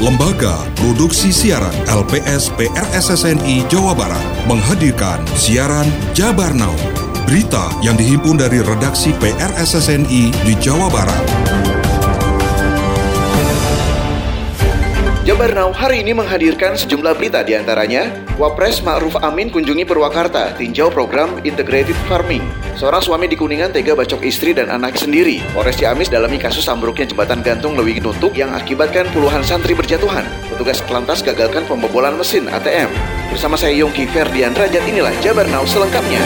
Lembaga Produksi Siaran LPS PRSSNI Jawa Barat menghadirkan siaran Jabar Now. Berita yang dihimpun dari redaksi PRSSNI di Jawa Barat. Jabar Now hari ini menghadirkan sejumlah berita di antaranya Wapres Ma'ruf Amin kunjungi Purwakarta, tinjau program Integrated Farming. Seorang suami di Kuningan tega bacok istri dan anak sendiri. Polres Ciamis dalami kasus ambruknya jembatan gantung Lewi Nutuk yang akibatkan puluhan santri berjatuhan. Petugas Kelantas gagalkan pembobolan mesin ATM. Bersama saya Yongki Ferdian Rajat inilah Jabar Now selengkapnya.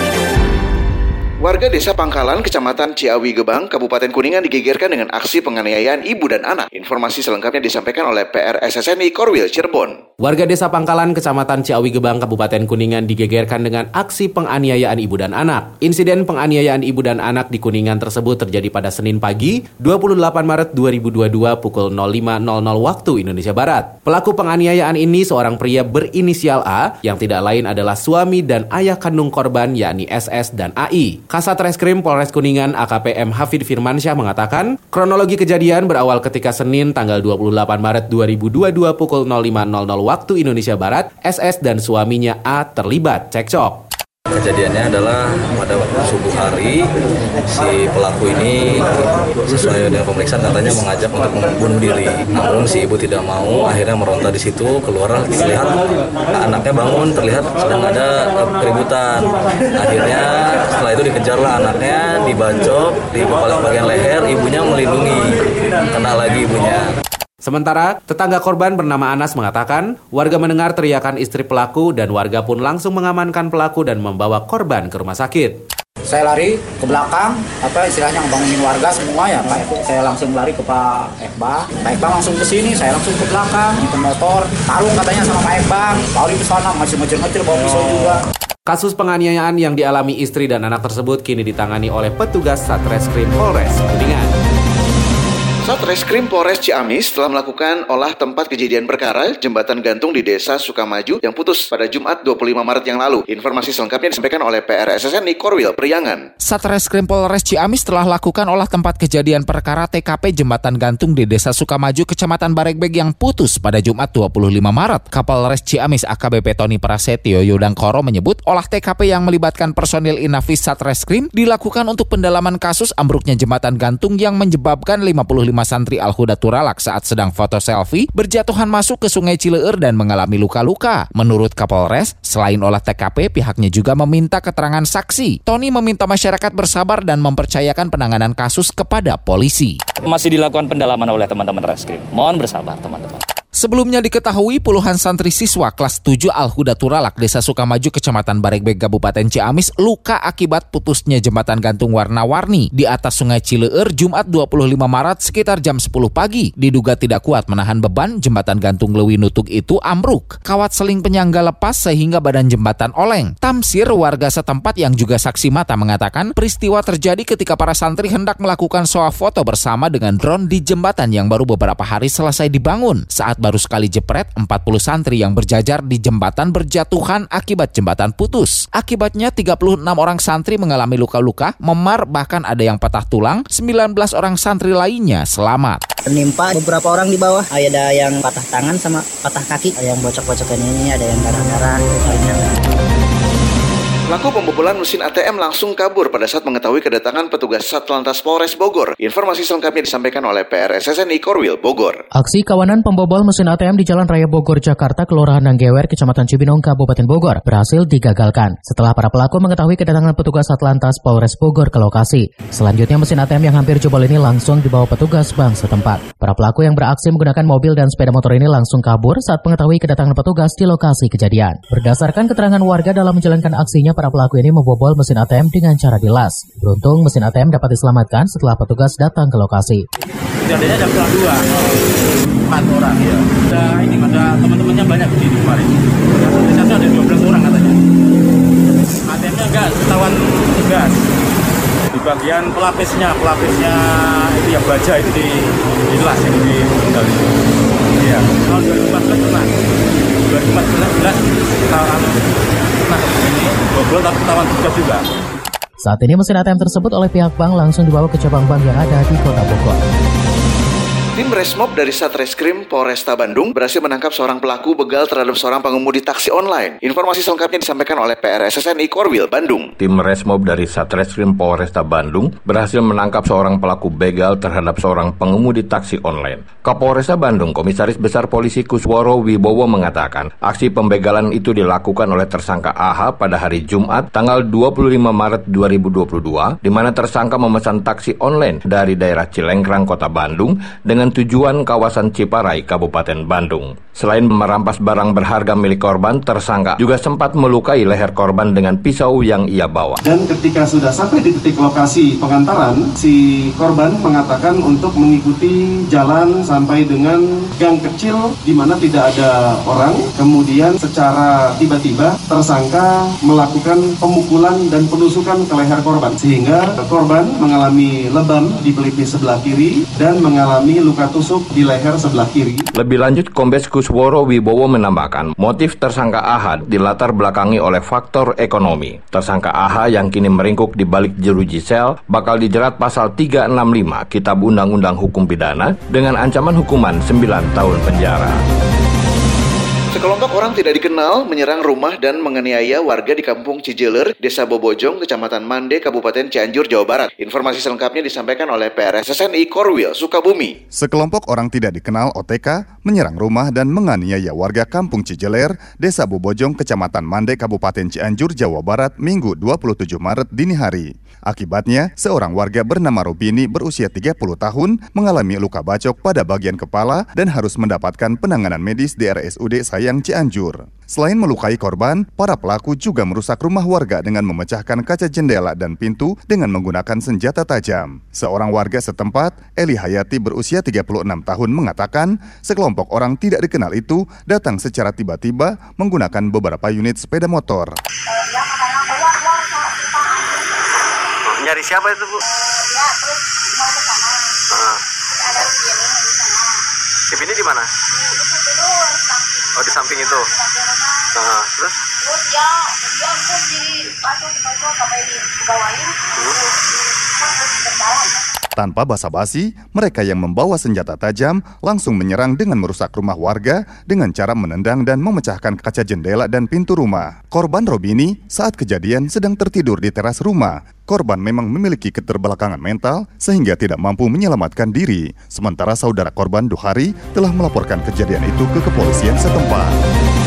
Warga desa Pangkalan, Kecamatan Ciawi Gebang, Kabupaten Kuningan digegerkan dengan aksi penganiayaan ibu dan anak. Informasi selengkapnya disampaikan oleh PRSSNI Korwil Cirebon. Warga desa Pangkalan, Kecamatan Ciawi Gebang, Kabupaten Kuningan digegerkan dengan aksi penganiayaan ibu dan anak. Insiden penganiayaan ibu dan anak di Kuningan tersebut terjadi pada Senin pagi, 28 Maret 2022 pukul 05.00 waktu Indonesia Barat. Pelaku penganiayaan ini seorang pria berinisial A yang tidak lain adalah suami dan ayah kandung korban yakni SS dan AI. Kasat Reskrim Polres Kuningan AKPM Hafid Firmansyah mengatakan, kronologi kejadian berawal ketika Senin tanggal 28 Maret 2022 pukul 05.00 waktu Indonesia Barat, SS dan suaminya A terlibat cekcok. Kejadiannya adalah pada waktu hari si pelaku ini sesuai dengan pemeriksaan katanya mengajak untuk membunuh diri. Namun si ibu tidak mau, akhirnya meronta di situ, keluar terlihat anaknya bangun, terlihat sedang ada eh, keributan. Akhirnya setelah itu dikejarlah anaknya, dibacok di kepala bagian leher, ibunya melindungi, kena lagi ibunya. Sementara, tetangga korban bernama Anas mengatakan, warga mendengar teriakan istri pelaku dan warga pun langsung mengamankan pelaku dan membawa korban ke rumah sakit. Saya lari ke belakang, apa istilahnya ngebangunin warga semua ya Pak. Saya langsung lari ke Pak Ekbang. Pak Ekbang langsung ke sini, saya langsung ke belakang, ke motor. Tarung katanya sama Pak Ekbang. Lari ke sana, masih ngejar-ngejar bawa pisau juga. Kasus penganiayaan yang dialami istri dan anak tersebut kini ditangani oleh petugas Satreskrim Polres Kuningan. Satreskrim Polres Ciamis telah melakukan olah tempat kejadian perkara jembatan gantung di Desa Sukamaju yang putus pada Jumat 25 Maret yang lalu. Informasi selengkapnya disampaikan oleh PRSSN Korwil Priangan. Satreskrim Polres Ciamis telah lakukan olah tempat kejadian perkara TKP jembatan gantung di Desa Sukamaju, Kecamatan Baregbeg yang putus pada Jumat 25 Maret. Kapolres Ciamis AKBP Tony Prasetyo Yudangkoro menyebut olah TKP yang melibatkan personil Inafis Satreskrim dilakukan untuk pendalaman kasus ambruknya jembatan gantung yang menyebabkan 55 lima santri Al-Huda Turalak saat sedang foto selfie berjatuhan masuk ke sungai Cileur dan mengalami luka-luka. Menurut Kapolres, selain olah TKP, pihaknya juga meminta keterangan saksi. Tony meminta masyarakat bersabar dan mempercayakan penanganan kasus kepada polisi. Masih dilakukan pendalaman oleh teman-teman reskrim. Mohon bersabar teman-teman. Sebelumnya diketahui puluhan santri siswa kelas 7 Al-Huda Turalak, Desa Sukamaju, Kecamatan Baregbeg, Kabupaten Ciamis, luka akibat putusnya jembatan gantung warna-warni di atas Sungai Cileur Jumat 25 Maret sekitar jam 10 pagi. Diduga tidak kuat menahan beban, jembatan gantung Lewi Nutuk itu ambruk. Kawat seling penyangga lepas sehingga badan jembatan oleng. Tamsir warga setempat yang juga saksi mata mengatakan peristiwa terjadi ketika para santri hendak melakukan soal foto bersama dengan drone di jembatan yang baru beberapa hari selesai dibangun. Saat baru sekali jepret, 40 santri yang berjajar di jembatan berjatuhan akibat jembatan putus. Akibatnya 36 orang santri mengalami luka-luka, memar bahkan ada yang patah tulang, 19 orang santri lainnya selamat. Menimpa beberapa orang di bawah, ada yang patah tangan sama patah kaki, ada yang bocok-bocokan ini, ada yang darah-darah, Pelaku pembobolan mesin ATM langsung kabur pada saat mengetahui kedatangan petugas Satlantas Polres Bogor. Informasi selengkapnya disampaikan oleh PRSSNI Korwil Bogor. Aksi kawanan pembobol mesin ATM di Jalan Raya Bogor, Jakarta, Kelurahan Nanggewer, Kecamatan Cibinong, Kabupaten Bogor, berhasil digagalkan setelah para pelaku mengetahui kedatangan petugas Satlantas Polres Bogor ke lokasi. Selanjutnya mesin ATM yang hampir jebol ini langsung dibawa petugas bank setempat. Para pelaku yang beraksi menggunakan mobil dan sepeda motor ini langsung kabur saat mengetahui kedatangan petugas di lokasi kejadian. Berdasarkan keterangan warga dalam menjalankan aksinya, para pelaku ini membobol mesin ATM dengan cara dilas. Beruntung mesin ATM dapat diselamatkan setelah petugas datang ke lokasi. Kejadiannya jam setengah dua, empat orang ya. Ada ini ada teman-temannya banyak di kemarin. Satu ada 12 orang katanya. ATM-nya enggak ketahuan tugas. Di bagian pelapisnya, pelapisnya itu yang baja itu di dilas yang di itu. Iya. Tahun 2014 pernah. 2014 tahun nah ini bobol tapi ketahuan tugas juga. Saat ini mesin ATM tersebut oleh pihak bank langsung dibawa ke cabang bank yang ada di Kota Bogor. Tim Resmob dari Satreskrim Polresta Bandung berhasil menangkap seorang pelaku begal terhadap seorang pengemudi taksi online. Informasi selengkapnya disampaikan oleh PRSSNI Korwil, Bandung. Tim Resmob dari Satreskrim Polresta Bandung berhasil menangkap seorang pelaku begal terhadap seorang pengemudi taksi online. Kapolresta Bandung, Komisaris Besar Polisi Kusworo Wibowo mengatakan, aksi pembegalan itu dilakukan oleh tersangka AH pada hari Jumat tanggal 25 Maret 2022, di mana tersangka memesan taksi online dari daerah Cilengkrang, Kota Bandung dengan dengan tujuan kawasan Ciparai, Kabupaten Bandung. Selain merampas barang berharga milik korban, tersangka juga sempat melukai leher korban dengan pisau yang ia bawa. Dan ketika sudah sampai di titik lokasi pengantaran, si korban mengatakan untuk mengikuti jalan sampai dengan gang kecil di mana tidak ada orang. Kemudian secara tiba-tiba tersangka melakukan pemukulan dan penusukan ke leher korban sehingga korban mengalami lebam di pelipis sebelah kiri dan mengalami luka luka tusuk di leher sebelah kiri. Lebih lanjut, Kombes Kusworo Wibowo menambahkan, motif tersangka Ahad dilatar belakangi oleh faktor ekonomi. Tersangka AH yang kini meringkuk di balik jeruji sel bakal dijerat pasal 365 Kitab Undang-Undang Hukum Pidana dengan ancaman hukuman 9 tahun penjara. Sekelompok orang tidak dikenal menyerang rumah dan menganiaya warga di kampung Cijeler, Desa Bobojong, Kecamatan Mande, Kabupaten Cianjur, Jawa Barat. Informasi selengkapnya disampaikan oleh PRSSNI Korwil, Sukabumi. Sekelompok orang tidak dikenal OTK menyerang rumah dan menganiaya warga kampung Cijeler, Desa Bobojong, Kecamatan Mande, Kabupaten Cianjur, Jawa Barat, Minggu 27 Maret dini hari. Akibatnya, seorang warga bernama Robini berusia 30 tahun mengalami luka bacok pada bagian kepala dan harus mendapatkan penanganan medis di RSUD Sayang Cianjur. Selain melukai korban, para pelaku juga merusak rumah warga dengan memecahkan kaca jendela dan pintu dengan menggunakan senjata tajam. Seorang warga setempat, Eli Hayati berusia 36 tahun mengatakan, sekelompok orang tidak dikenal itu datang secara tiba-tiba menggunakan beberapa unit sepeda motor. Nyari siapa itu bu? Ya terus mau ke sana. Uh. Ada Cibini di sana. Cibini di mana? Oh di samping itu. Uh, terus? Terus dia dia pun di batu batu sampai di bawain. Hmm. Terus di tanpa basa-basi, mereka yang membawa senjata tajam langsung menyerang dengan merusak rumah warga dengan cara menendang dan memecahkan kaca jendela dan pintu rumah. Korban Robini saat kejadian sedang tertidur di teras rumah. Korban memang memiliki keterbelakangan mental sehingga tidak mampu menyelamatkan diri. Sementara saudara korban Duhari telah melaporkan kejadian itu ke kepolisian setempat.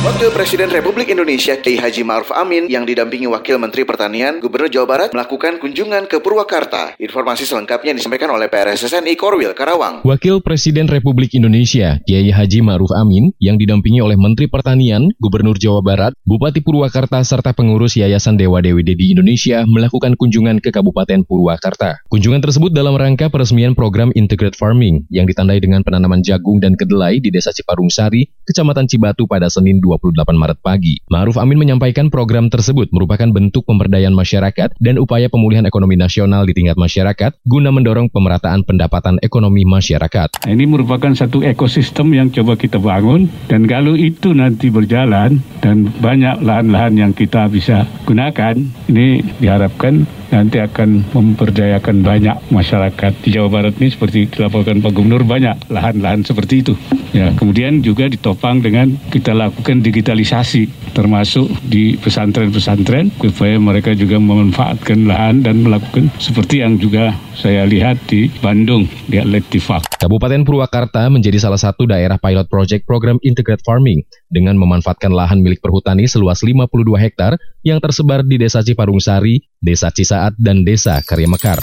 Wakil Presiden Republik Indonesia Kiai Haji Ma'ruf Amin yang didampingi Wakil Menteri Pertanian Gubernur Jawa Barat melakukan kunjungan ke Purwakarta. Informasi selengkapnya disampaikan oleh PRSSNI Korwil Karawang. Wakil Presiden Republik Indonesia Kiai Haji Ma'ruf Amin yang didampingi oleh Menteri Pertanian Gubernur Jawa Barat, Bupati Purwakarta serta pengurus Yayasan Dewa Dewi di Indonesia melakukan kunjungan ke Kabupaten Purwakarta. Kunjungan tersebut dalam rangka peresmian program Integrated Farming yang ditandai dengan penanaman jagung dan kedelai di Desa Ciparung Sari, Kecamatan Cibatu pada Senin 28 Maret pagi. Ma'ruf Amin menyampaikan program tersebut merupakan bentuk pemberdayaan masyarakat dan upaya pemulihan ekonomi nasional di tingkat masyarakat guna mendorong pemerataan pendapatan ekonomi masyarakat. Ini merupakan satu ekosistem yang coba kita bangun dan kalau itu nanti berjalan dan banyak lahan-lahan yang kita bisa gunakan, ini diharapkan nanti akan memperdayakan banyak masyarakat di Jawa Barat ini seperti dilaporkan Pak Gubernur banyak lahan-lahan seperti itu. Ya, kemudian juga ditopang dengan kita lakukan digitalisasi termasuk di pesantren-pesantren supaya mereka juga memanfaatkan lahan dan melakukan seperti yang juga saya lihat di Bandung di Atlet. Kabupaten Purwakarta menjadi salah satu daerah pilot project program Integrated Farming dengan memanfaatkan lahan milik perhutani seluas 52 hektar yang tersebar di Desa Ciparung Sari, Desa Cisaat, dan Desa Karyamekar.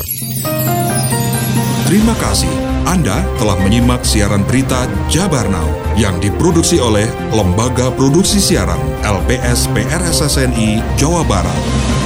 Terima kasih. Anda telah menyimak siaran berita Jabar Now yang diproduksi oleh Lembaga Produksi Siaran LPS PRSSNI Jawa Barat.